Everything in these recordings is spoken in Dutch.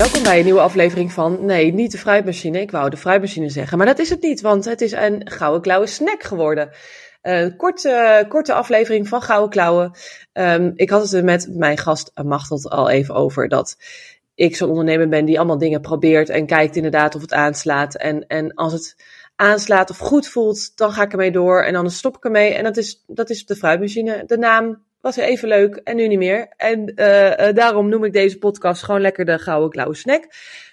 Welkom bij een nieuwe aflevering van, nee, niet de fruitmachine. Ik wou de fruitmachine zeggen, maar dat is het niet, want het is een gouden klauwen snack geworden. Een korte, korte aflevering van Gouden Klauwen. Um, ik had het er met mijn gast Machteld al even over dat ik zo'n ondernemer ben die allemaal dingen probeert en kijkt inderdaad of het aanslaat. En, en als het aanslaat of goed voelt, dan ga ik ermee door en dan stop ik ermee. En dat is, dat is de fruitmachine. De naam was even leuk en nu niet meer. En uh, uh, daarom noem ik deze podcast gewoon lekker de Gouden Klauwe Snack.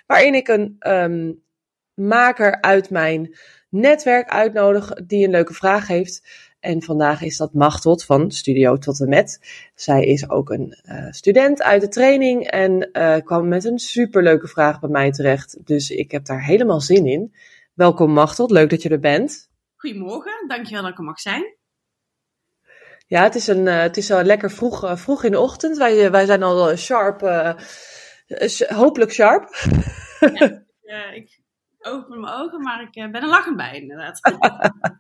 Waarin ik een um, maker uit mijn netwerk uitnodig die een leuke vraag heeft. En vandaag is dat Machtot van Studio Tot en Met. Zij is ook een uh, student uit de training en kwam met een superleuke vraag bij mij terecht. Dus ik heb daar helemaal zin in. Welkom Machtot, leuk dat je er bent. Goedemorgen, dankjewel dat ik er mag zijn. Ja, het is, een, uh, het is al lekker vroeg, vroeg in de ochtend. Wij, wij zijn al sharp, hopelijk sharp. Ja, ik open mijn ogen, maar ik ben er lachend bij inderdaad.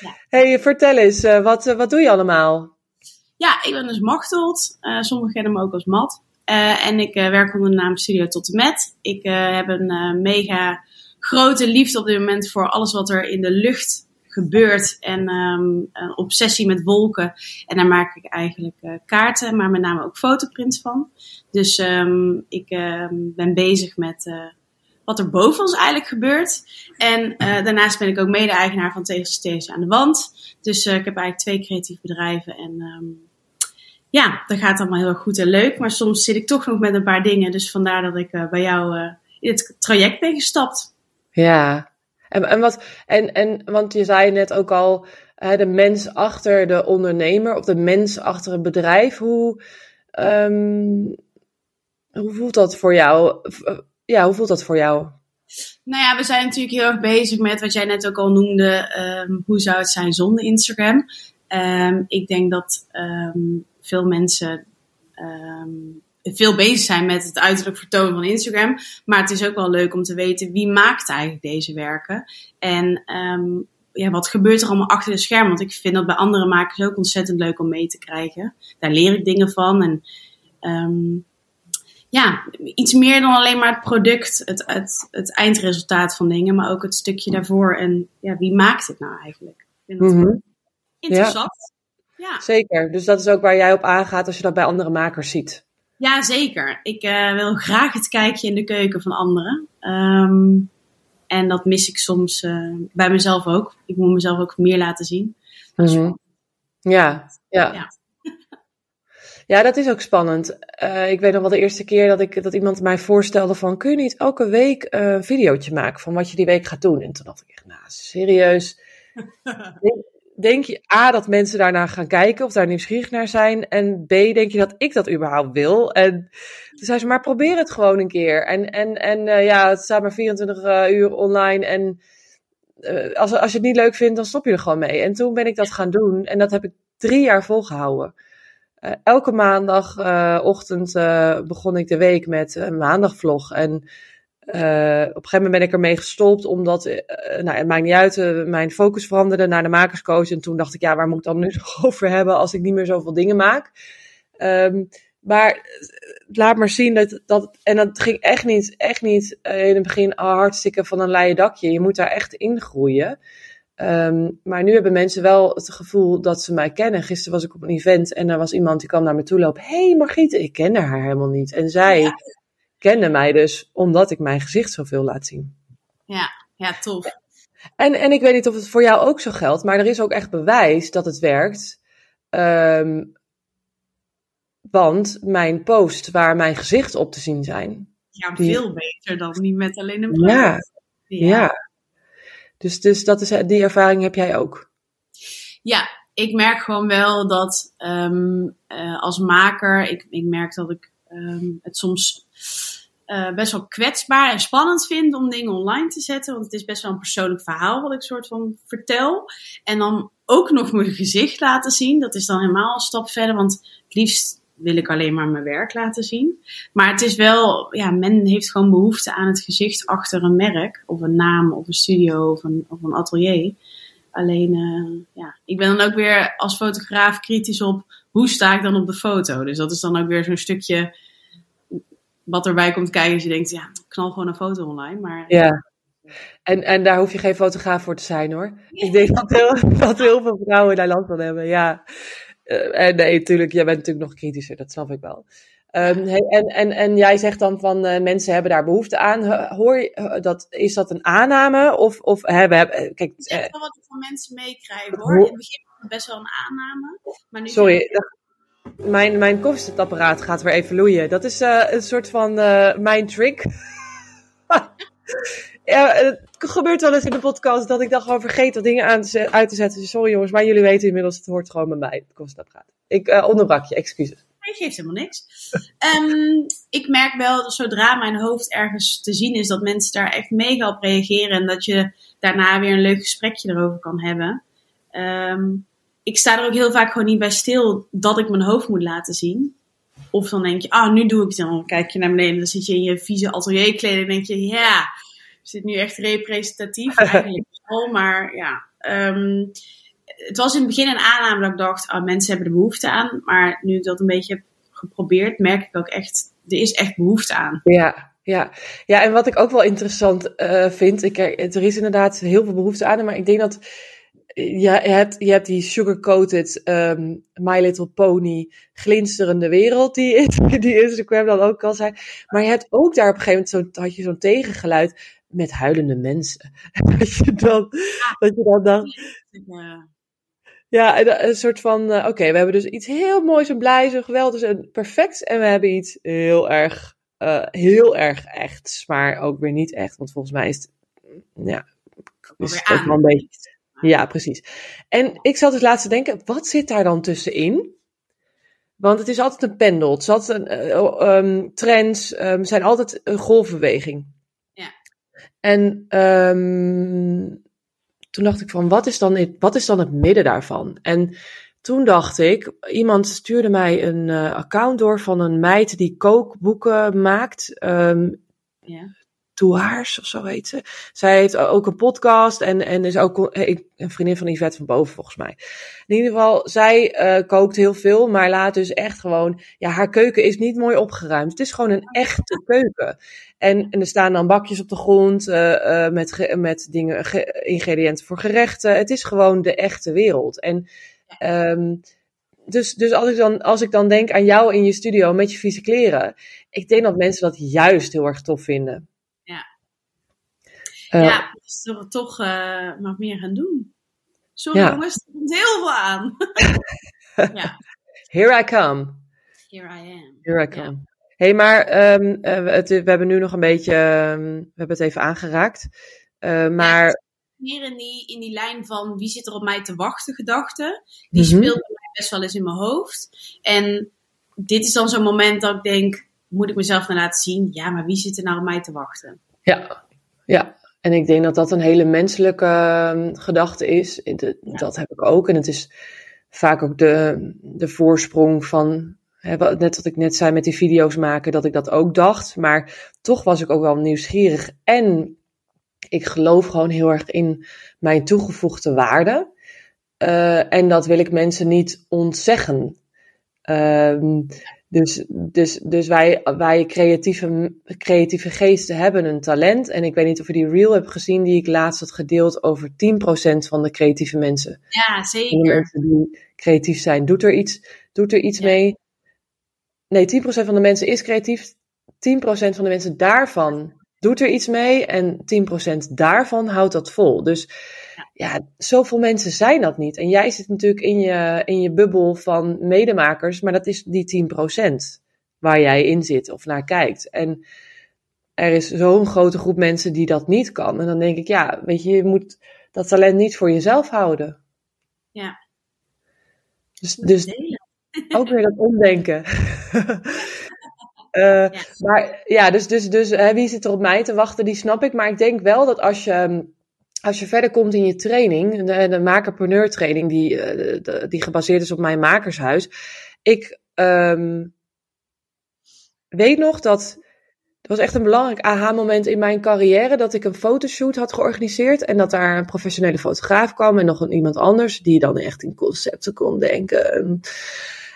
Ja. hey, vertel eens, wat, wat doe je allemaal? Ja, ik ben dus Machteld. Uh, sommigen kennen me ook als Mat. en ik werk onder de naam Studio Tot en Met. Ik heb een mega grote liefde op dit moment voor alles wat er in de lucht gebeurt. En um, een obsessie met wolken. En daar maak ik eigenlijk kaarten, maar met name ook fotoprints van. Dus um, ik ben bezig met wat er boven ons eigenlijk gebeurt. En uh, daarnaast ben ik ook mede-eigenaar van Tegels aan de Wand. Dus ik heb eigenlijk twee creatieve bedrijven. En ja, dat gaat allemaal heel goed en leuk. Maar soms zit ik toch nog met een paar dingen. Dus vandaar dat ik bij jou in het traject ben gestapt. Ja, en, en, wat, en, en want je zei net ook al, de mens achter de ondernemer of de mens achter het bedrijf. Hoe, um, hoe voelt dat voor jou? ja, hoe voelt dat voor jou? Nou ja, we zijn natuurlijk heel erg bezig met wat jij net ook al noemde. Um, hoe zou het zijn zonder Instagram? Um, ik denk dat veel mensen veel bezig zijn met het uiterlijk vertonen van Instagram. Maar het is ook wel leuk om te weten wie maakt eigenlijk deze werken. En ja, wat gebeurt er allemaal achter de schermen? Want ik vind dat bij andere makers ook ontzettend leuk om mee te krijgen. Daar leer ik dingen van. En ja, iets meer dan alleen maar het product, het, het, het eindresultaat van dingen, maar ook het stukje daarvoor. En ja, wie maakt het nou eigenlijk? Ik vind dat mm-hmm. interessant. Ja. ja. Zeker. Dus dat is ook waar jij op aangaat als je dat bij andere makers ziet. Ja, zeker. Ik uh, wil graag het kijkje in de keuken van anderen. Um, en dat mis ik soms uh, bij mezelf ook. Ik moet mezelf ook meer laten zien. Dus, mm-hmm. ja, ja. ja. Ja, dat is ook spannend. Uh, ik weet nog wel de eerste keer dat, ik, dat iemand mij voorstelde van... kun je niet elke week een videootje maken van wat je die week gaat doen? En toen dacht ik echt, nou, serieus. denk, je A, dat mensen daarna gaan kijken of daar nieuwsgierig naar zijn? En B, denk je dat ik dat überhaupt wil? En toen zei ze, maar probeer het gewoon een keer. En, en, en uh, ja, het staat maar 24 uh, uur online en... als, als je het niet leuk vindt, dan stop je er gewoon mee. En toen ben ik dat gaan doen. En dat heb ik drie jaar volgehouden. Elke maandagochtend begon ik de week met een maandagvlog. En op een gegeven moment ben ik ermee gestopt, omdat, nou, het maakt niet uit, mijn focus veranderde naar de makerscoach. En toen dacht ik, ja, waar moet ik dan nu nog over hebben als ik niet meer zoveel dingen maak? Um, maar laat maar zien dat, dat, en dat ging echt niet, echt niet in het begin hartstikke van een leien dakje. Je moet daar echt in groeien. Um, maar nu hebben mensen wel het gevoel dat ze mij kennen. Gisteren was ik op een event en er was iemand die kwam naar me toe lopen. Hé hey Margriet, ik kende haar helemaal niet. En zij. Kende mij dus omdat ik mijn gezicht zoveel laat zien. Ja, ja, tof. En, en ik weet niet of het voor jou ook zo geldt, maar er is ook echt bewijs dat het werkt. Um, want mijn post waar mijn gezicht op te zien zijn. Ja, veel beter dan niet met alleen een post. Ja, ja. ja. Dus, dus dat is, die ervaring heb jij ook? Ja, ik merk gewoon wel dat um, uh, als maker, ik, ik merk dat ik um, het soms uh, best wel kwetsbaar en spannend vind om dingen online te zetten. Want het is best wel een persoonlijk verhaal wat ik soort van vertel. En dan ook nog mijn gezicht laten zien. Dat is dan helemaal een stap verder. Want het liefst wil ik alleen maar mijn werk laten zien. Maar het is wel, ja, men heeft gewoon behoefte aan het gezicht achter een merk. Of een naam, of een studio, of een, atelier. Alleen, uh, ja, ik ben dan ook weer als fotograaf kritisch op hoe sta ik dan op de foto. Dus dat is dan ook weer zo'n stukje wat erbij komt kijken. Als je denkt, ja, knal gewoon een foto online. Maar, ja. En, en daar hoef je geen fotograaf voor te zijn hoor. Ik denk dat heel, dat heel veel vrouwen daar last van hebben. Ja. Uh, en nee, natuurlijk, jij bent natuurlijk nog kritischer, dat snap ik wel. Um, hey, en, en, en jij zegt dan van uh, mensen hebben daar behoefte aan. Hoor je, dat, is dat een aanname? Of, of hebben, hebben kijk, wel wat ik van mensen meekrijg hoor. In het begin was het best wel een aanname. Maar nu Sorry, mijn, mijn koffiezetapparaat gaat weer even loeien. Dat is uh, een soort van uh, mijn trick. ja, het gebeurt wel eens in de podcast dat ik dan gewoon vergeet wat dingen aan te uit te zetten. Sorry jongens, maar jullie weten inmiddels, het hoort gewoon bij mij, het koffiezetapparaat. Ik uh, onderbrak je, excuses. Nee, geeft helemaal niks. um, ik merk wel dat zodra mijn hoofd ergens te zien is, dat mensen daar echt mega op reageren. En dat je daarna weer een leuk gesprekje erover kan hebben. Um, ik sta er ook heel vaak gewoon niet bij stil dat ik mijn hoofd moet laten zien. Of dan denk je, ah, nu doe ik het dan. kijk je naar beneden, dan zit je in je vieze atelierkleding en denk je, ja, is dit nu echt representatief? Eigenlijk wel, maar ja. Um, het was in het begin een aanname dat ik dacht, ah, mensen hebben er behoefte aan. Maar nu ik dat een beetje heb geprobeerd, merk ik ook echt, er is echt behoefte aan. Ja, ja. ja en wat ik ook wel interessant uh, vind, ik, er is inderdaad heel veel behoefte aan, maar ik denk dat je, hebt, je hebt die sugar-coated um, My Little Pony glinsterende wereld die, is, die Instagram dan ook al zei. Maar je hebt ook daar op een gegeven moment zo, had je zo'n tegengeluid met huilende mensen. dat, je dan, dat je dan dacht... Ja, een soort van, uh, oké, we hebben dus iets heel moois en blij, zo geweldig en perfect. En we hebben iets heel erg, uh, heel erg echt, maar ook weer niet echt. Want volgens mij is het, ja, is het ook wel een beetje ja, precies. En ik zat dus laatst te denken, wat zit daar dan tussenin? Want het is altijd een pendel. Het is altijd een, uh, um, trends um, zijn altijd een golfbeweging. Ja. En um, toen dacht ik van, wat is, dan het, wat is dan het midden daarvan? En toen dacht ik, iemand stuurde mij een uh, account door van een meid die kookboeken maakt. ja. Toehaars of zo heet ze. Zij heeft ook een podcast en, en is ook een vriendin van Yvette van Boven volgens mij. In ieder geval, zij uh, kookt heel veel, maar laat dus echt gewoon, ja, haar keuken is niet mooi opgeruimd. Het is gewoon een echte keuken. En, en er staan dan bakjes op de grond uh, uh, met, met dingen, ingrediënten voor gerechten. Het is gewoon de echte wereld. En um, dus, dus als, ik dan, als ik dan denk aan jou in je studio met je vieze kleren, ik denk dat mensen dat juist heel erg tof vinden. Uh, ja, dus toch, toch uh, maar meer gaan doen. Sorry ja. jongens, er komt heel veel aan. ja. Here I come. Here I am. Here I come. Ja. hey, maar um, uh, het, we hebben nu nog een beetje, um, we hebben het even aangeraakt. maar... Ja, meer in die, in die lijn van wie zit er op mij te wachten gedachte. Die mm -hmm. speelt bij mij best wel eens in mijn hoofd. En dit is dan zo'n moment dat ik denk, moet ik mezelf dan laten zien? Ja, maar wie zit er nou op mij te wachten? Ja, ja. En ik denk dat dat een hele menselijke uh, gedachte is. Dat heb ik ook. En het is vaak ook de, de voorsprong van, net wat ik net zei met die video's maken, dat ik dat ook dacht. Maar toch was ik ook wel nieuwsgierig. En ik geloof gewoon heel erg in mijn toegevoegde waarde. Uh, en dat wil ik mensen niet ontzeggen. Uh, dus, dus, dus wij, wij creatieve, creatieve geesten hebben een talent. En ik weet niet of je die reel hebt gezien die ik laatst had gedeeld over 10% van de creatieve mensen. Ja, zeker. De mensen die creatief zijn. Doet er iets, doet er iets ja. mee? Nee, 10% van de mensen is creatief. 10% van de mensen daarvan doet er iets mee. En 10% daarvan houdt dat vol. Dus ja, zoveel mensen zijn dat niet. En jij zit natuurlijk in je, in je bubbel van medemakers, maar dat is die 10% waar jij in zit of naar kijkt. En er is zo'n grote groep mensen die dat niet kan. En dan denk ik, ja, weet je, je moet dat talent niet voor jezelf houden. Ja. Dus, dus ook weer dat omdenken. Uh, Maar ja, dus, dus, dus wie zit er op mij te wachten, die snap ik. Maar ik denk wel dat als je, als je verder komt in je training, de, de makerpreneur training, die, de, die gebaseerd is op mijn makershuis. Ik um, weet nog dat het was echt een belangrijk aha-moment in mijn carrière dat ik een fotoshoot had georganiseerd en dat daar een professionele fotograaf kwam en nog iemand anders die dan echt in concepten kon denken.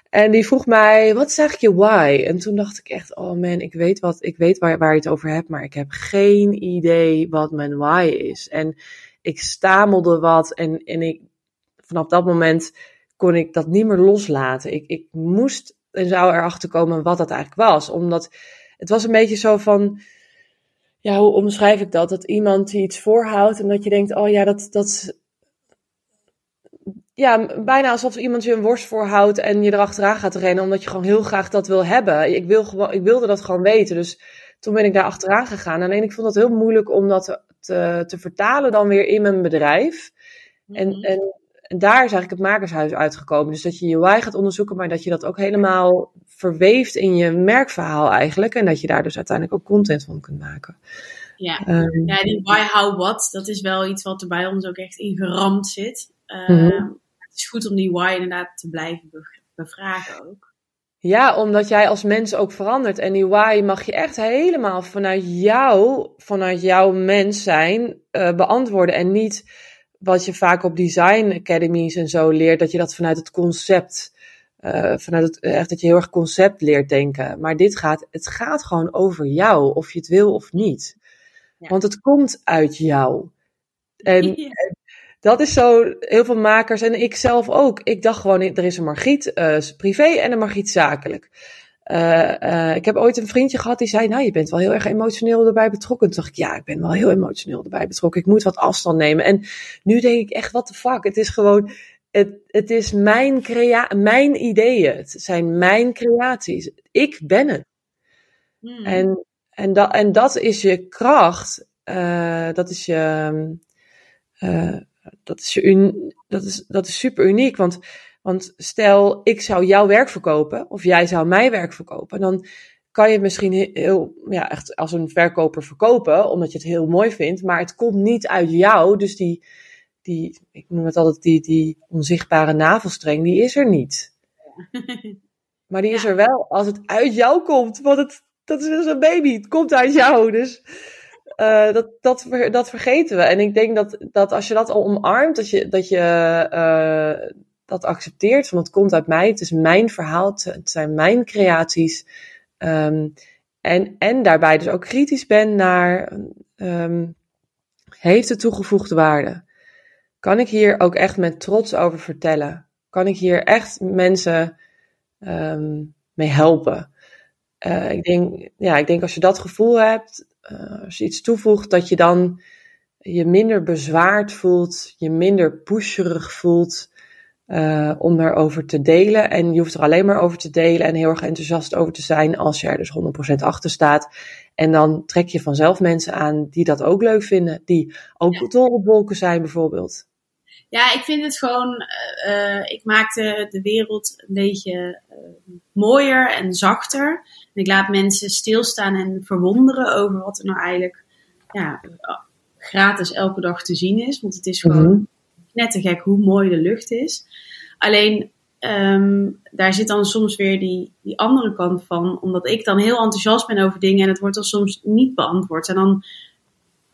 En die vroeg mij, wat eigenlijk je why? En toen dacht ik echt, oh man, ik weet, wat, ik weet waar, waar je het over hebt, maar ik heb geen idee wat mijn why is. En ik stamelde wat en, en ik, vanaf dat moment kon ik dat niet meer loslaten. Ik, ik moest en zou erachter komen wat dat eigenlijk was, omdat het was een beetje zo van, ja, hoe omschrijf ik dat? Dat iemand iets voorhoudt en dat je denkt, oh ja, dat, dat, ja, bijna alsof iemand je een worst voorhoudt en je erachteraan gaat rennen, omdat je gewoon heel graag dat wil hebben. Ik, wil gewoon, ik wilde dat gewoon weten, dus toen ben ik daar achteraan gegaan. Alleen ik vond het heel moeilijk om dat te, te, vertalen dan weer in mijn bedrijf. En, mhm. en en daar is eigenlijk het makershuis uitgekomen. Dus dat je je why gaat onderzoeken, maar dat je dat ook helemaal verweeft in je merkverhaal eigenlijk. En dat je daar dus uiteindelijk ook content van kunt maken. Ja, um, ja die why, how, what, dat is wel iets wat er bij ons ook echt ingeramd zit. Uh, Het is goed om die why inderdaad te blijven bevragen ook. Ja, omdat jij als mens ook verandert. En die why mag je echt helemaal vanuit jou, vanuit jouw mens zijn, uh, beantwoorden. En niet wat je vaak op design academies en zo leert, dat je dat vanuit het concept, uh, vanuit het, echt dat je heel erg concept leert denken. Maar dit gaat, het gaat gewoon over jou, of je het wil of niet. Want het komt uit jou. En, dat is zo, heel veel makers en ik zelf ook. Ik dacht gewoon, er is een Margriet uh, privé en een Margriet zakelijk. Uh, uh, ik heb ooit een vriendje gehad die zei, nou je bent wel heel erg emotioneel erbij betrokken. Toen dacht ik, ja, ik ben wel heel emotioneel erbij betrokken. Ik moet wat afstand nemen. En nu denk ik echt, wat de fuck. Het is gewoon, het, het is mijn, crea mijn ideeën. Het zijn mijn creaties. Ik ben het. Hmm. En, en, dat, en dat is je kracht. Dat is je, dat is un, dat is, dat is super uniek. Want want stel, ik zou jouw werk verkopen, of jij zou mijn werk verkopen, dan kan je het misschien heel, ja, echt als een verkoper verkopen, omdat je het heel mooi vindt, maar het komt niet uit jou. Dus die, die ik noem het altijd, die, die onzichtbare navelstreng, die is er niet. Maar die is er wel als het uit jou komt, want het, dat is dus een baby, het komt uit jou. Dus uh, dat, dat, dat vergeten we. En ik denk dat, dat als je dat al omarmt, dat je, dat je uh, dat accepteert, van het komt uit mij, het is mijn verhaal, het zijn mijn creaties. Um, en, en daarbij dus ook kritisch ben naar, um, heeft het toegevoegde waarde? Kan ik hier ook echt met trots over vertellen? Kan ik hier echt mensen um, mee helpen? Uh, ik, denk, ja, ik denk als je dat gevoel hebt, uh, als je iets toevoegt, dat je dan je minder bezwaard voelt, je minder pusherig voelt. Uh, om daarover te delen. En je hoeft er alleen maar over te delen en heel erg enthousiast over te zijn als je er dus 100% achter staat. En dan trek je vanzelf mensen aan die dat ook leuk vinden, die ook ja. dol op wolken zijn bijvoorbeeld. Ja, ik vind het gewoon, uh, ik maakte de wereld een beetje uh, mooier en zachter. En ik laat mensen stilstaan en verwonderen over wat er nou eigenlijk ja, gratis elke dag te zien is. Want het is gewoon mm -hmm net te gek hoe mooi de lucht is. Alleen um, daar zit dan soms weer die, die andere kant van, omdat ik dan heel enthousiast ben over dingen en het wordt dan soms niet beantwoord. En dan,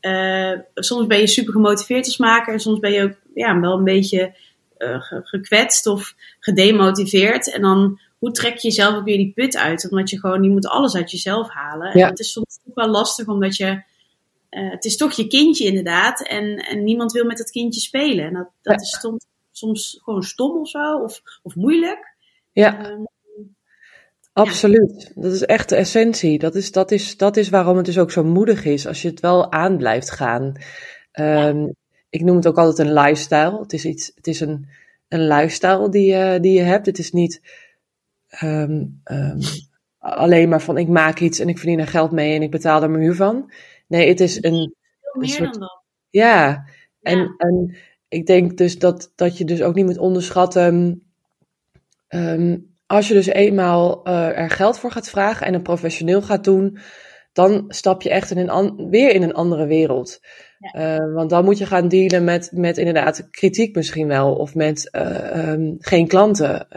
uh, soms ben je super gemotiveerd als maker en soms ben je ook ja, wel een beetje uh, gekwetst of gedemotiveerd. En dan, hoe trek je jezelf ook weer die put uit? Omdat je gewoon, je moet alles uit jezelf halen. Ja. En het is soms ook wel lastig, omdat je uh, het is toch je kindje inderdaad. En, en niemand wil met dat kindje spelen. En dat, dat is soms, soms gewoon stom of zo, of, of moeilijk. Ja. Um, Absoluut. Ja. Dat is echt de essentie. Dat is, dat, is, dat is waarom het dus ook zo moedig is als je het wel aan blijft gaan. Um, ja. Ik noem het ook altijd een lifestyle. Het is, iets, het is een, een lifestyle die, je, die je hebt. Het is niet um, alleen maar van ik maak iets en ik verdien er geld mee en ik betaal er mijn huur van. Nee, het is een. Veel meer soort, dan dat. Ja, en, ja. en ik denk dus dat, dat je dus ook niet moet onderschatten. Um, als je dus eenmaal uh, er geld voor gaat vragen en een professioneel gaat doen, dan stap je echt in een weer in een andere wereld. Ja. Uh, want dan moet je gaan dealen met, met inderdaad kritiek misschien wel, of met uh, um, geen klanten.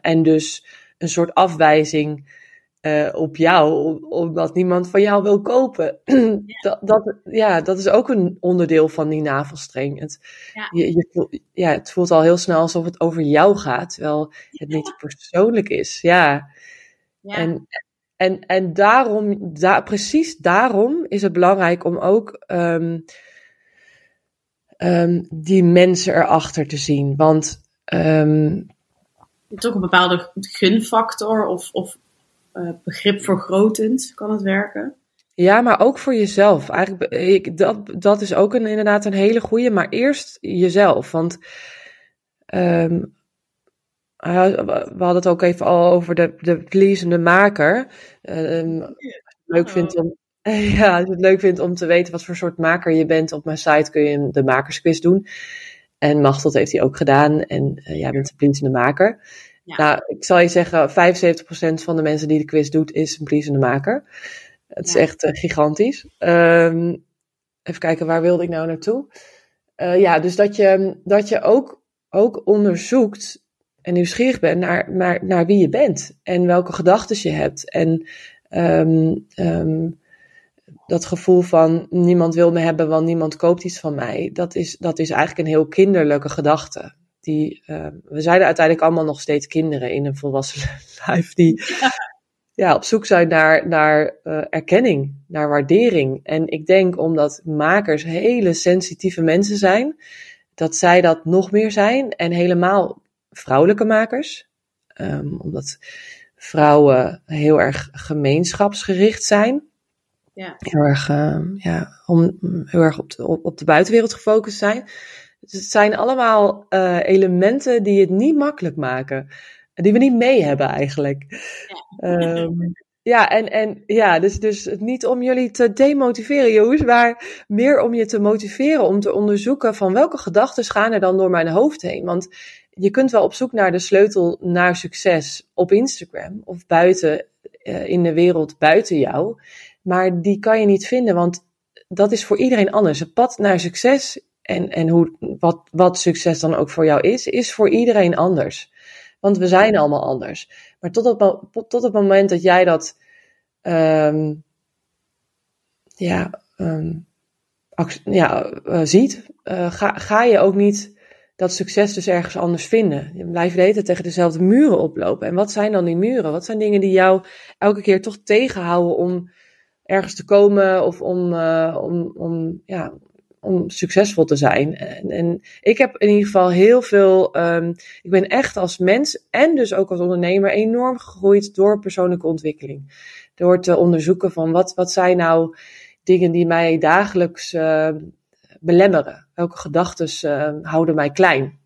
en dus een soort afwijzing uh, op jou, omdat niemand van jou wil kopen. dat, dat, ja, dat is ook een onderdeel van die navelstreng. Het, ja. Je, je, ja, het voelt al heel snel alsof het over jou gaat, terwijl het niet persoonlijk is. Ja. ja. En, en, en daarom, da, precies daarom is het belangrijk om ook um, um, die mensen erachter te zien. Want um, toch een bepaalde gunfactor of, of uh, begrip vergrotend kan het werken. Ja, maar ook voor jezelf. Eigenlijk, ik, dat, dat is ook een, inderdaad een hele goede. Maar eerst jezelf. Want um, we hadden het ook even al over de, de pleasende maker. Um, als je het leuk vindt om, ja, als je het leuk vindt om te weten wat voor soort maker je bent, op mijn site kun je de makersquiz doen. En Machteld heeft hij ook gedaan. En uh, jij bent de pleasende maker. Ja. Nou, ik zal je zeggen, 75% van de mensen die de quiz doet, is een pleasende maker. Het is echt uh, gigantisch. Um, even kijken, waar wilde ik nou naartoe? Uh, ja, dus dat je, dat je ook, ook onderzoekt en nieuwsgierig bent naar, naar, naar wie je bent. En welke gedachten je hebt. En um, um, dat gevoel van niemand wil me hebben, want niemand koopt iets van mij. Dat is, dat is eigenlijk een heel kinderlijke gedachte die, uh, we zijn uiteindelijk allemaal nog steeds kinderen in een volwassen lijf die ja. op zoek zijn naar, naar uh, erkenning, naar waardering. En ik denk omdat makers hele sensitieve mensen zijn, dat zij dat nog meer zijn en helemaal vrouwelijke makers. Um, omdat vrouwen heel erg gemeenschapsgericht zijn. Ja. Heel erg, uh, ja, om, heel erg op de, op, op de buitenwereld gefocust zijn. Dus het zijn allemaal uh, elementen die het niet makkelijk maken. Die we niet mee hebben eigenlijk. Ja, um, ja en, en ja, dus, dus niet om jullie te demotiveren, jongens, maar meer om je te motiveren om te onderzoeken van welke gedachten gaan er dan door mijn hoofd heen. Want je kunt wel op zoek naar de sleutel naar succes op Instagram of buiten uh, in de wereld buiten jou. Maar die kan je niet vinden, want dat is voor iedereen anders. Het pad naar succes en, en hoe, wat, wat succes dan ook voor jou is, is voor iedereen anders. Want we zijn allemaal anders. Maar tot op, tot het moment dat jij dat um, ja, um, ja, uh, ziet, uh, ga, ga je ook niet dat succes dus ergens anders vinden. Je blijft weten tegen dezelfde muren oplopen. En wat zijn dan die muren? Wat zijn dingen die jou elke keer toch tegenhouden om ergens te komen of om, uh, om, om, ja, om succesvol te zijn. En, en, ik heb in ieder geval heel veel. Um, ik ben echt als mens en dus ook als ondernemer enorm gegroeid door persoonlijke ontwikkeling. Door te onderzoeken van wat, wat zijn nou dingen die mij dagelijks uh, belemmeren? Welke gedachten uh, houden mij klein?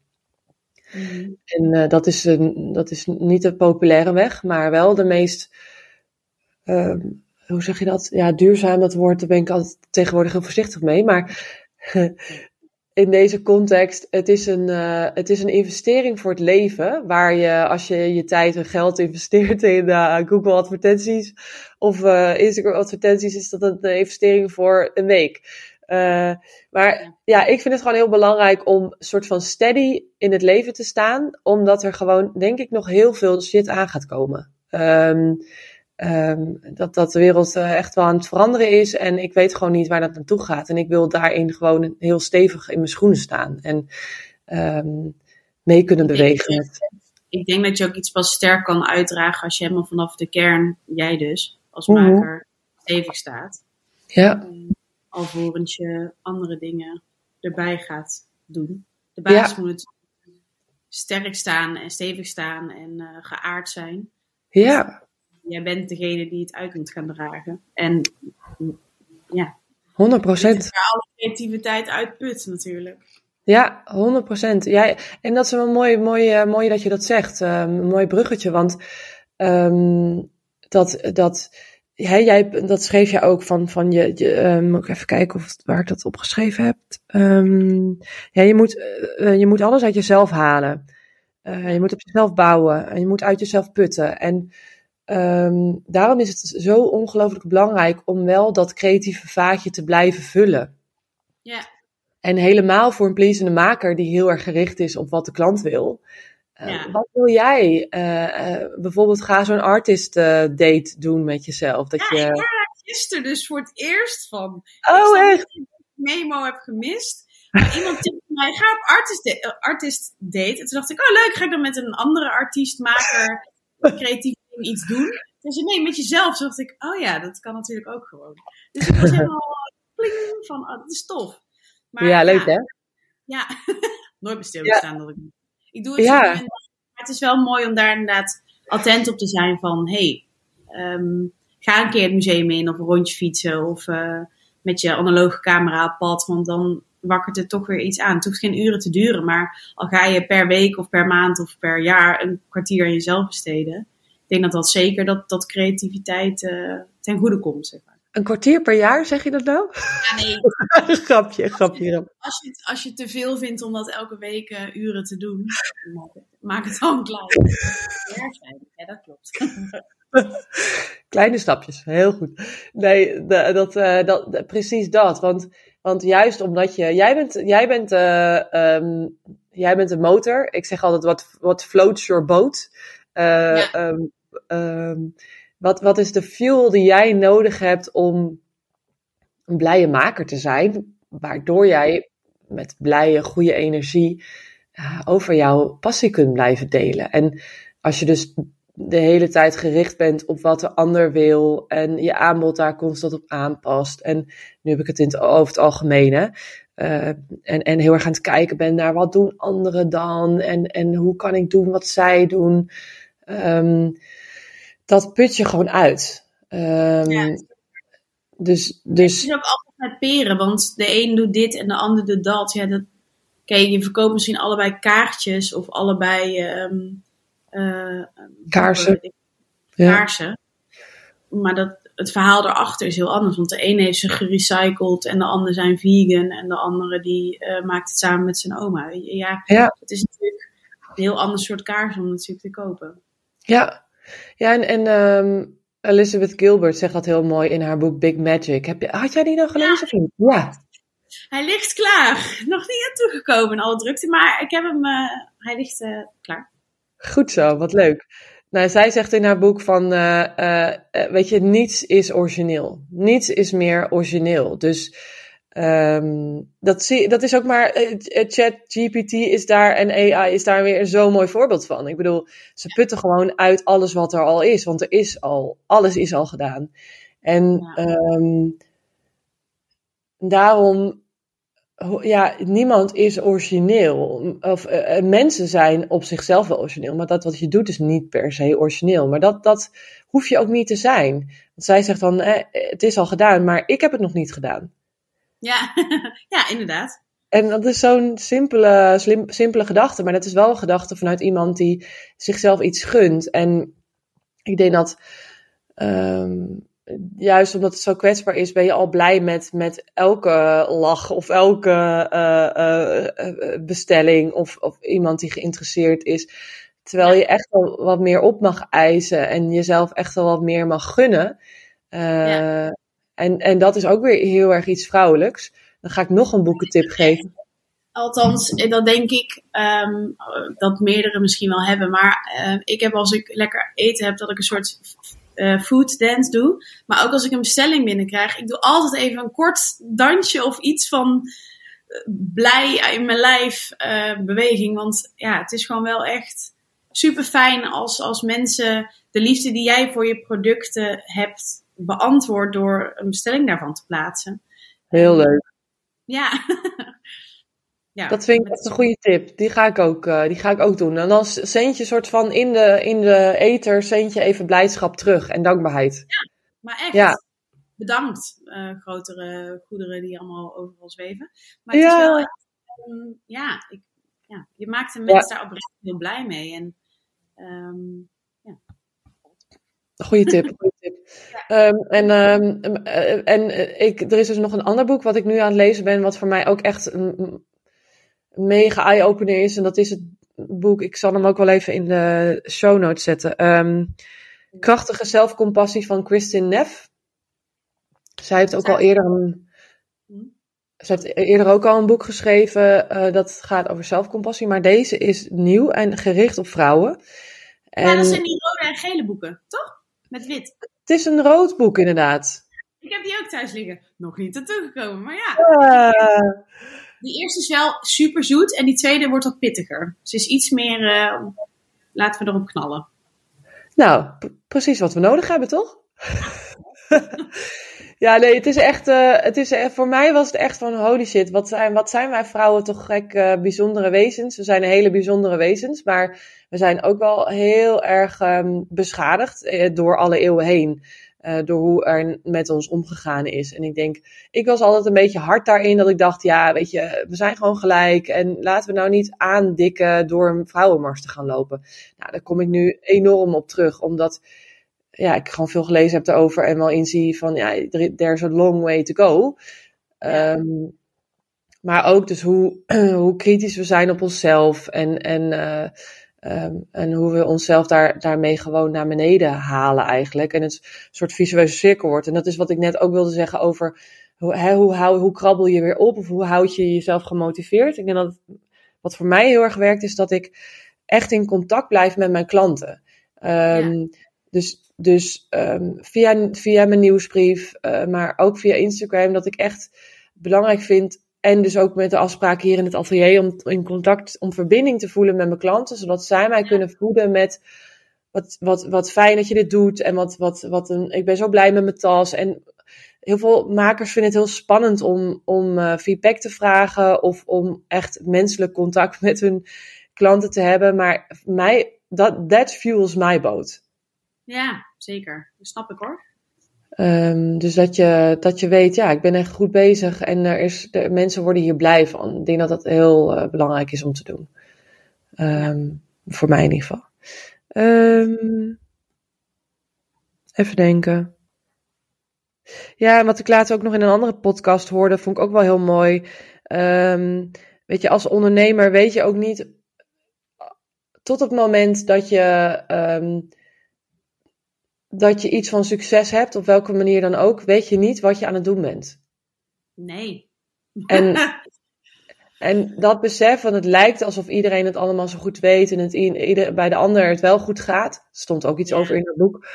Mm. En uh, dat, is een, dat is niet de populaire weg, maar wel de meest. Hoe zeg je dat? Ja, duurzaam, dat woord, daar ben ik altijd tegenwoordig heel voorzichtig mee. Maar in deze context, het is, een, uh, het is een investering voor het leven, waar je als je je tijd en geld investeert in uh, Google advertenties of uh, Instagram advertenties, is dat een investering voor een week. maar ja, ik vind het gewoon heel belangrijk om een soort van steady in het leven te staan, omdat er gewoon, denk ik, nog heel veel shit aan gaat komen. Um, Um, dat, dat de wereld uh, echt wel aan het veranderen is. En ik weet gewoon niet waar dat naartoe gaat. En ik wil daarin gewoon heel stevig in mijn schoenen staan. En um, mee kunnen bewegen. Ik denk dat je ook iets pas sterk kan uitdragen als je helemaal vanaf de kern, jij dus, als mhm. maker, stevig staat. Ja. Um, alvorens je andere dingen erbij gaat doen. De basis moet sterk staan en stevig staan en uh, geaard zijn. Ja jij bent degene die het uit moet gaan dragen. En ja. 100 procent. Waar alle creativiteit uitput natuurlijk. Ja, 100 procent. Ja, en dat is wel mooi, mooi, uh, mooi dat je dat zegt. Uh, een mooi bruggetje, want um, dat, dat, hè, jij, dat schreef je ook van, van je, je uh, moet ik even kijken of, waar ik dat opgeschreven heb. Um, ja, je moet, uh, je moet alles uit jezelf halen. Uh, je moet op jezelf bouwen en je moet uit jezelf putten. En um, daarom is het zo ongelooflijk belangrijk om wel dat creatieve vaatje te blijven vullen. Ja. En helemaal voor een pleasende maker die heel erg gericht is op wat de klant wil. Uh, ja. Wat wil jij? Uh, bijvoorbeeld ga zo'n artist date doen met jezelf. Dat ja, je... ik gisteren dus voor het eerst van. Oh, echt? memo heb gemist. Maar iemand tipte mij, ga op artist, artist date. En toen dacht ik, oh leuk, ga ik dan met een andere artiest, maker, creatief iets doen. Toen zei nee, met jezelf. Toen dacht ik, oh ja, dat kan natuurlijk ook gewoon. Dus ik was helemaal pling van, oh, dat is tof. Maar, ja, leuk hè? Ja, nooit bij stilgestaan ja. dat ik... Ik doe het ja. maar het is wel mooi om daar inderdaad attent op te zijn van, hey, um, ga een keer het museum in of een rondje fietsen of uh, met je analoge camera op pad, want dan wakkert het toch weer iets aan. Het hoeft geen uren te duren, maar al ga je per week of per maand of per jaar een kwartier aan jezelf besteden, denk dat dat zeker dat, dat creativiteit uh, ten goede komt. Zeg maar. Een kwartier per jaar, zeg je dat nou? Ja, nee. grapje, grapje. Als je, als je te veel vindt om dat elke week uh, uren te doen, maak het dan klein. Ja, dat klopt. Kleine stapjes, heel goed. Nee, dat, uh, dat, precies dat. Want, want juist omdat je, jij bent, jij bent, uh, um, jij bent een motor. Ik zeg altijd, wat, wat floats your boat? Uh, ja. um, um, wat, wat is de fuel die jij nodig hebt om een blije maker te zijn, waardoor jij met blije, goede energie uh, over jouw passie kunt blijven delen. En als je dus de hele tijd gericht bent op wat de ander wil en je aanbod daar constant op aanpast. En nu heb ik het in het, over het algemeen, hè. Uh, en, en heel erg aan het kijken ben naar wat doen anderen dan en, en hoe kan ik doen wat zij doen. Um, dat put je gewoon uit. Um, ja. Dus, dus... Het is ook altijd met peren, want de een doet dit en de ander doet dat. Ja, dat... Kijk, je verkoopt misschien allebei kaartjes of allebei um, uh, kaarsen. kaarsen. Ja. Maar dat, het verhaal erachter is heel anders. Want de een heeft ze gerecycled en de ander zijn vegan. En de andere die uh, maakt het samen met zijn oma. Ja, ja. het is natuurlijk een heel ander soort kaars om natuurlijk te kopen. Ja, ja, en, en um, Elizabeth Gilbert zegt dat heel mooi in haar boek Big Magic. Heb je, had jij die nog gelezen? Ja. ja. Hij ligt klaar. Nog niet aan toegekomen in alle drukte, maar ik heb hem, uh, hij ligt uh, klaar. Goed zo, wat leuk. Nou, zij zegt in haar boek van, uh, weet je, niets is origineel. Niets is meer origineel. Dus Um, dat, zie, dat is ook maar, uh, ChatGPT is daar en AI is daar weer zo'n mooi voorbeeld van. Ik bedoel, ze putten gewoon uit alles wat er al is, want er is al, alles is al gedaan. En um, daarom, ja, niemand is origineel. Of uh, mensen zijn op zichzelf wel origineel, maar dat wat je doet is niet per se origineel. Maar dat, dat hoef je ook niet te zijn. Want zij zegt dan, eh, het is al gedaan, maar ik heb het nog niet gedaan. Ja, ja inderdaad. En dat is zo'n simpele, slim, simpele gedachte, maar dat is wel een gedachte vanuit iemand die zichzelf iets gunt. En ik denk dat, um, juist omdat het zo kwetsbaar is, ben je al blij met, met elke lach of elke uh, uh, bestelling of, of iemand die geïnteresseerd is. Terwijl je echt wel wat meer op mag eisen en jezelf echt wel wat meer mag gunnen. Ja. En, en dat is ook weer heel erg iets vrouwelijks. Dan ga ik nog een boekentip geven. Althans, eh, dat denk ik um, dat meerdere misschien wel hebben. Maar uh, ik heb als ik lekker eten heb, dat ik een soort uh, food dance doe. Maar ook als ik een bestelling binnenkrijg, ik doe altijd even een kort dansje of iets van blij in mijn lijf beweging. Want ja, het is gewoon wel echt super fijn als, als mensen de liefde die jij voor je producten hebt beantwoord door een bestelling daarvan te plaatsen. Heel leuk. Ja. ja dat vind ik echt een goede tip. Die ga ik ook, uh, die ga ik ook doen. En dan zend je soort van in de, in de ether, zend je even blijdschap terug en dankbaarheid. Ja, maar echt. Ja. Bedankt, uh, grotere goederen die allemaal overal zweven. Maar het ja. is wel echt, um, ja, ik, ja, je maakt de mensen ja. daar oprecht heel blij mee. En um, Goeie tip, goeie tip. Um, en um, en ik, er is dus nog een ander boek wat ik nu aan het lezen ben, wat voor mij ook echt een mega eye-opener is. En dat is het boek. Ik zal hem ook wel even in de show notes zetten. Ehm, Krachtige zelfcompassie van Kristin Neff. Zij heeft ook al eerder een. Ze heeft eerder ook al een boek geschreven uh, dat gaat over zelfcompassie, maar deze is nieuw en gericht op vrouwen. En... Ja, dat zijn die rode en gele boeken, toch? Met wit. Het is een rood boek, inderdaad. Ik heb die ook thuis liggen. Nog niet naartoe gekomen, maar ja. Die eerste is wel super zoet en die tweede wordt wat pittiger. Ze is iets meer. Uh, laten we erop knallen. Nou, precies wat we nodig hebben, toch? ja, nee, het is echt. Uh, het is, uh, voor mij was het echt van holy shit. Wat zijn, wat zijn wij vrouwen toch gek bijzondere wezens? We zijn hele bijzondere wezens, maar we zijn ook wel heel erg um, beschadigd door alle eeuwen heen. Door hoe er met ons omgegaan is. En ik denk, ik was altijd een beetje hard daarin dat ik dacht, ja, weet je, we zijn gewoon gelijk. En laten we nou niet aandikken door een vrouwenmars te gaan lopen. Nou, daar kom ik nu enorm op terug, omdat ja, ik gewoon veel gelezen heb erover en wel inzie van, ja, there's a long way to go. Um, maar ook dus hoe, hoe kritisch we zijn op onszelf en, en uh, Um, en hoe we onszelf daar, daarmee gewoon naar beneden halen eigenlijk. En het een soort visueuze cirkel wordt. En dat is wat ik net ook wilde zeggen over hoe, hè, hoe, hou, hoe krabbel je weer op of hoe houd je jezelf gemotiveerd. Ik denk dat wat voor mij heel erg werkt is dat ik echt in contact blijf met mijn klanten. Um, Dus, dus um, via, via mijn nieuwsbrief, uh, maar ook via Instagram, dat ik echt belangrijk vind en dus ook met de afspraken hier in het atelier om in contact, om verbinding te voelen met mijn klanten, zodat zij mij kunnen voeden met wat, wat, wat fijn dat je dit doet en wat, wat, wat een, ik ben zo blij met mijn tas. En heel veel makers vinden het heel spannend om, om uh, feedback te vragen of om echt menselijk contact met hun klanten te hebben. Maar mij, dat that fuels my boat. Ja, zeker. Dat snap ik hoor. Um, dus dat je, dat je weet, ja, ik ben echt goed bezig en er is, de, mensen worden hier blij van. Ik denk dat dat heel uh, belangrijk is om te doen. Um, voor mij in ieder geval. Um, even denken. Ja, wat ik later ook nog in een andere podcast hoorde, vond ik ook wel heel mooi. weet je, als ondernemer weet je ook niet tot het moment dat je dat je iets van succes hebt, op welke manier dan ook, weet je niet wat je aan het doen bent. Nee. En, en dat besef, want het lijkt alsof iedereen het allemaal zo goed weet en het ieder, bij de ander het wel goed gaat. Er stond ook iets over in het boek.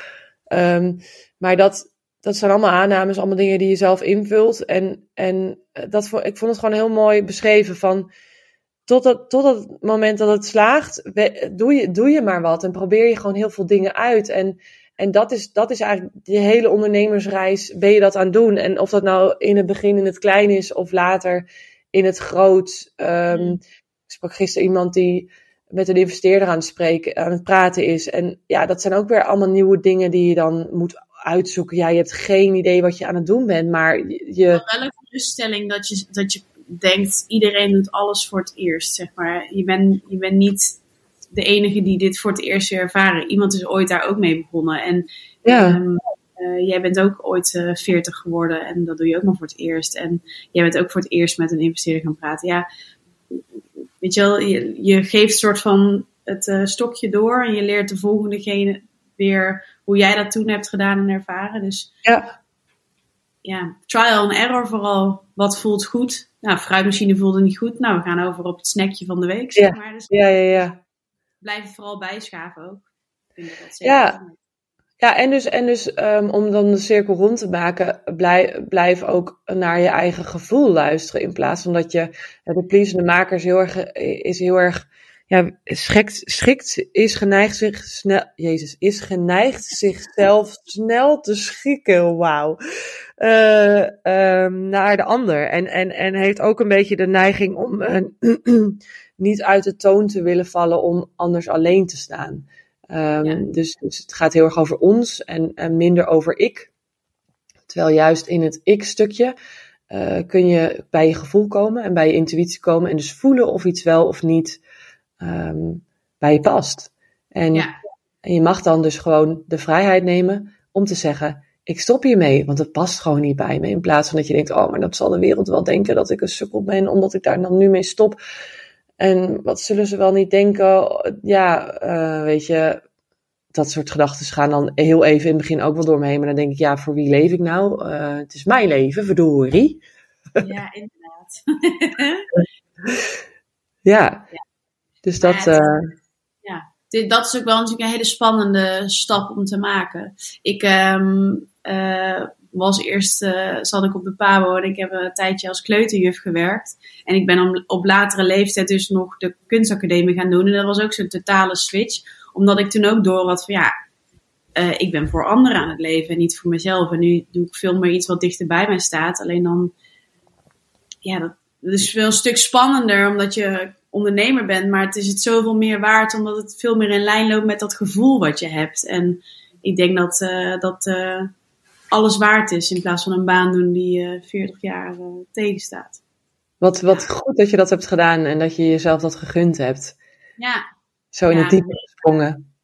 Um, maar dat, dat zijn allemaal aannames, allemaal dingen die je zelf invult. En, en dat, ik vond het gewoon heel mooi beschreven van tot het, tot het moment dat het slaagt, doe je, doe je maar wat en probeer je gewoon heel veel dingen uit. En en dat is, dat is eigenlijk die hele ondernemersreis, ben je dat aan het doen. En of dat nou in het begin in het klein is of later in het groot. Um, ik sprak gisteren iemand die met een investeerder aan het spreken, aan het praten is. En ja, dat zijn ook weer allemaal nieuwe dingen die je dan moet uitzoeken. Ja, je hebt geen idee wat je aan het doen bent, maar je... Wel een geruststelling dat je, dat je denkt, iedereen doet alles voor het eerst, zeg maar. Je bent je bent niet de enige die dit voor het eerst ervaren. Iemand is ooit daar ook mee begonnen. En ja. Um, uh, jij bent ook ooit uh, eh, 40 geworden en dat doe je ook nog voor het eerst. En jij bent ook voor het eerst met een investeerder gaan praten. Ja, weet je wel, je, je geeft soort van het uh, stokje door en je leert de volgende weer hoe jij dat toen hebt gedaan en ervaren. Dus ja, ja trial and error vooral. Wat voelt goed? Nou, fruitmachine voelde niet goed. Nou, we gaan over op het snackje van de week. Zeg maar. Dus, ja, ja, ja blijven vooral bijschaven ook. ja. Ja, en dus, en dus um, om dan de cirkel rond te maken, blijf, blijf ook naar je eigen gevoel luisteren. In plaats van dat je de pleasende makers heel erg, is heel erg, ja, schikt, schikt is geneigd zich snel, Jezus, is geneigd zichzelf snel te schikken, wauw, uh, um, naar de ander. En, en, en heeft ook een beetje de neiging om uh, niet uit de toon te willen vallen om anders alleen te staan. Um, dus, dus, het gaat heel erg over ons en, en, minder over ik. Terwijl juist in het ik-stukje uh, kun je bij je gevoel komen en bij je intuïtie komen en dus voelen of iets wel of niet um, bij je past. En, ja. en je mag dan dus gewoon de vrijheid nemen om te zeggen: ik stop hiermee, want het past gewoon niet bij me. In plaats van dat je denkt: oh, maar dat zal de wereld wel denken dat ik een sukkel ben omdat ik daar dan nu mee stop. En wat zullen ze wel niet denken? Ja, uh, weet je, dat soort gedachten gaan dan heel even in het begin ook wel door me heen. Maar dan denk ik, ja, voor wie leef ik nou? Uh, het is mijn leven, verdorie. Ja, inderdaad. ja. ja. dus dat... Ja, uh, ja, dat is ook wel natuurlijk een hele spannende stap om te maken. Ik um, was eerst, uh, zat ik op de PABO en ik heb een tijdje als kleuterjuf gewerkt. En ik ben om, op latere leeftijd dus nog de kunstacademie gaan doen. En dat was ook zo'n totale switch. Omdat ik toen ook door had van ja, uh, ik ben voor anderen aan het leven en niet voor mezelf. En nu doe ik veel meer iets wat dichter bij mij staat. Alleen dan, ja, dat, is wel een stuk spannender omdat je ondernemer bent. Maar het is het zoveel meer waard omdat het veel meer in lijn loopt met dat gevoel wat je hebt. En ik denk dat, uh, dat alles waard is in plaats van een baan doen die je 40 jaar tegenstaat. Wat, wat goed dat je dat hebt gedaan en dat je jezelf dat gegund hebt. Ja. Zo in het diepe gesprongen.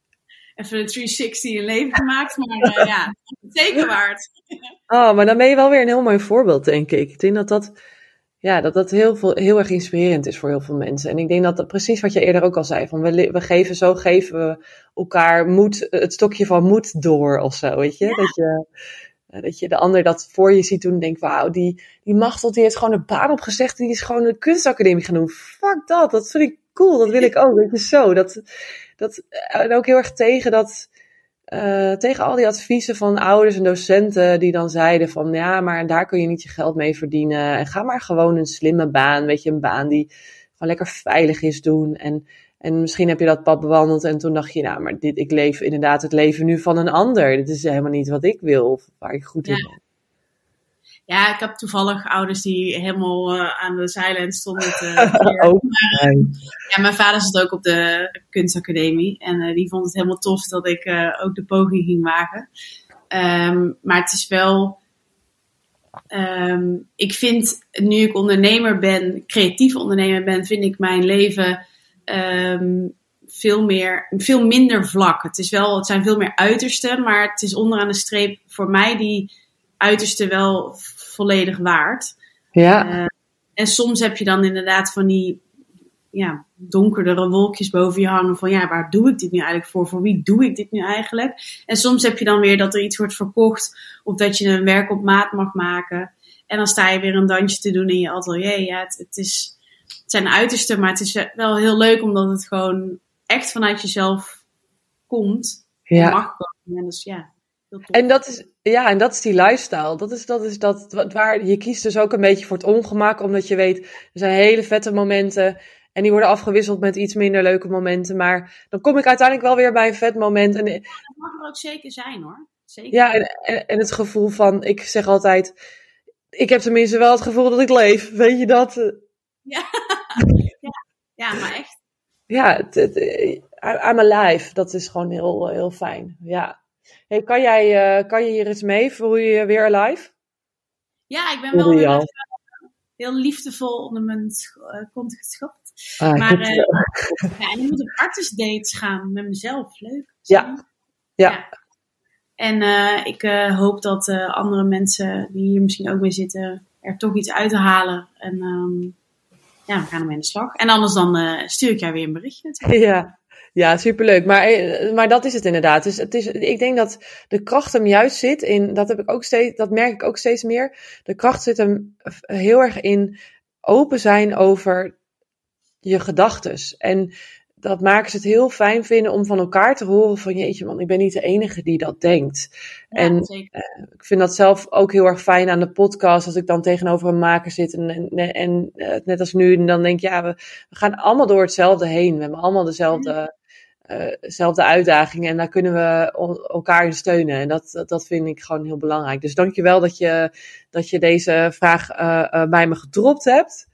Even een 360 in leven gemaakt, maar uh, ja, zeker waard. Oh, maar dan ben je wel weer een heel mooi voorbeeld, denk ik. Ik denk dat dat, ja, dat, dat heel, veel, heel erg inspirerend is voor heel veel mensen. En ik denk dat, dat precies wat je eerder ook al zei, van we, we geven zo geven we elkaar moed, het stokje van moed door of zo, weet je? Ja. Dat je eh, dat je de ander dat voor je ziet doen en denkt, wauw, die, die Machtel die heeft gewoon een baan opgezegd die is gewoon een kunstacademie gaan doen. Fuck dat, dat vind ik cool, dat wil ik ook, weet je, zo. Dat, dat, en ook heel erg tegen dat, uh, tegen al die adviezen van ouders en docenten die dan zeiden van, ja, maar daar kun je niet je geld mee verdienen. En ga maar gewoon een slimme baan, weet je, een baan die gewoon lekker veilig is doen. En en misschien heb je dat pad bewandeld en toen dacht je, nou, maar dit, ik leef inderdaad het leven nu van een ander. Dit is helemaal niet wat ik wil of waar ik goed in ben. Ja, ik heb toevallig ouders die helemaal uh, aan de zijlijn stonden. Te. Maar, ja, mijn vader zat ook op de kunstacademie en uh, die vond het helemaal tof dat ik uh, ook de poging ging wagen. Um, maar het is wel. Um, ik vind, nu ik ondernemer ben, creatief ondernemer ben, vind ik mijn leven um, veel, meer, veel minder vlak. Het, is wel, het zijn veel meer uitersten, maar het is onderaan de streep voor mij die uiterste wel volledig waard. Ja. Uh, en soms heb je dan inderdaad van die ja, donkerdere wolkjes boven je hangen van ja, waar doe ik dit nu eigenlijk voor? Voor wie doe ik dit nu eigenlijk? En soms heb je dan weer dat er iets wordt verkocht of dat je een werk op maat mag maken. En dan sta je weer een dansje te doen in je atelier. Ja, het, het is, zijn uiterste, maar het is wel heel leuk omdat het gewoon echt vanuit jezelf komt. Ja. Mag komen. En dus ja, en dat is, ja, en dat is die lifestyle. Dat is, dat is dat, waar je kiest dus ook een beetje voor het ongemak, omdat je weet, er zijn hele vette momenten. En die worden afgewisseld met iets minder leuke momenten. Maar dan kom ik uiteindelijk wel weer bij een vet moment. En, dat mag er ook zeker zijn hoor. Zeker. Ja, en, en, en, het gevoel van, ik zeg altijd, ik heb tenminste wel het gevoel dat ik leef. Weet je dat? Ja, ja. ja maar echt. Ja, het, het, I'm alive. Dat is gewoon heel, heel fijn. Ja. Hey, kan, jij, uh, kan je hier eens mee? Voel je je weer alive? Ja, ik ben wel weer even, heel liefdevol onder mijn kont geschopt. Ah, maar uh, ja, en ik moet op artist dates gaan met mezelf. Leuk. Ja. ja. ja. En ik hoop dat andere mensen die hier misschien ook mee zitten, er toch iets uit halen. En um, ja, we gaan ermee aan de slag. En anders dan uh, stuur ik jou weer een berichtje. Ja, ja, superleuk. Maar, eh, maar dat is het inderdaad. Dus het is, ik denk dat de kracht hem juist zit in, dat, heb ik ook steeds, dat merk ik ook steeds meer. De kracht zit hem heel erg in open zijn over je gedachtes. En dat maken ze het heel fijn vinden om van elkaar te horen van jeetje man, ik ben niet de enige die dat denkt. en uh, ik vind dat zelf ook heel erg fijn aan de podcast als ik dan tegenover een maker zit en, en, en uh, net als nu en dan denk ja, we, we, gaan allemaal door hetzelfde heen. We hebben allemaal dezelfde, uh, dezelfde uitdagingen en daar kunnen we elkaar in steunen. En dat, dat, dat, vind ik gewoon heel belangrijk. Dus dankjewel dat je, dat je deze vraag bij me gedropt hebt.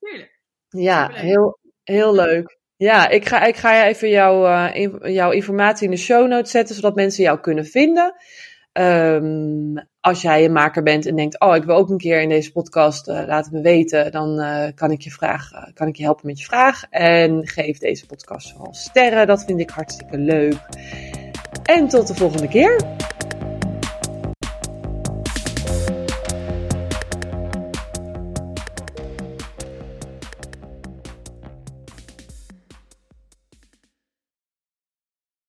Tuurlijk. Ja, heel, heel leuk. Ja, ik ga, ik ga even jouw, uh, jouw informatie in de show notes zetten, zodat mensen jou kunnen vinden. Um, als jij een maker bent en denkt, oh, ik wil ook een keer in deze podcast, uh, laat het me weten. Dan uh, kan, ik je vraag, kan ik je helpen met je vraag. En geef deze podcast vooral sterren, dat vind ik hartstikke leuk. En tot de volgende keer.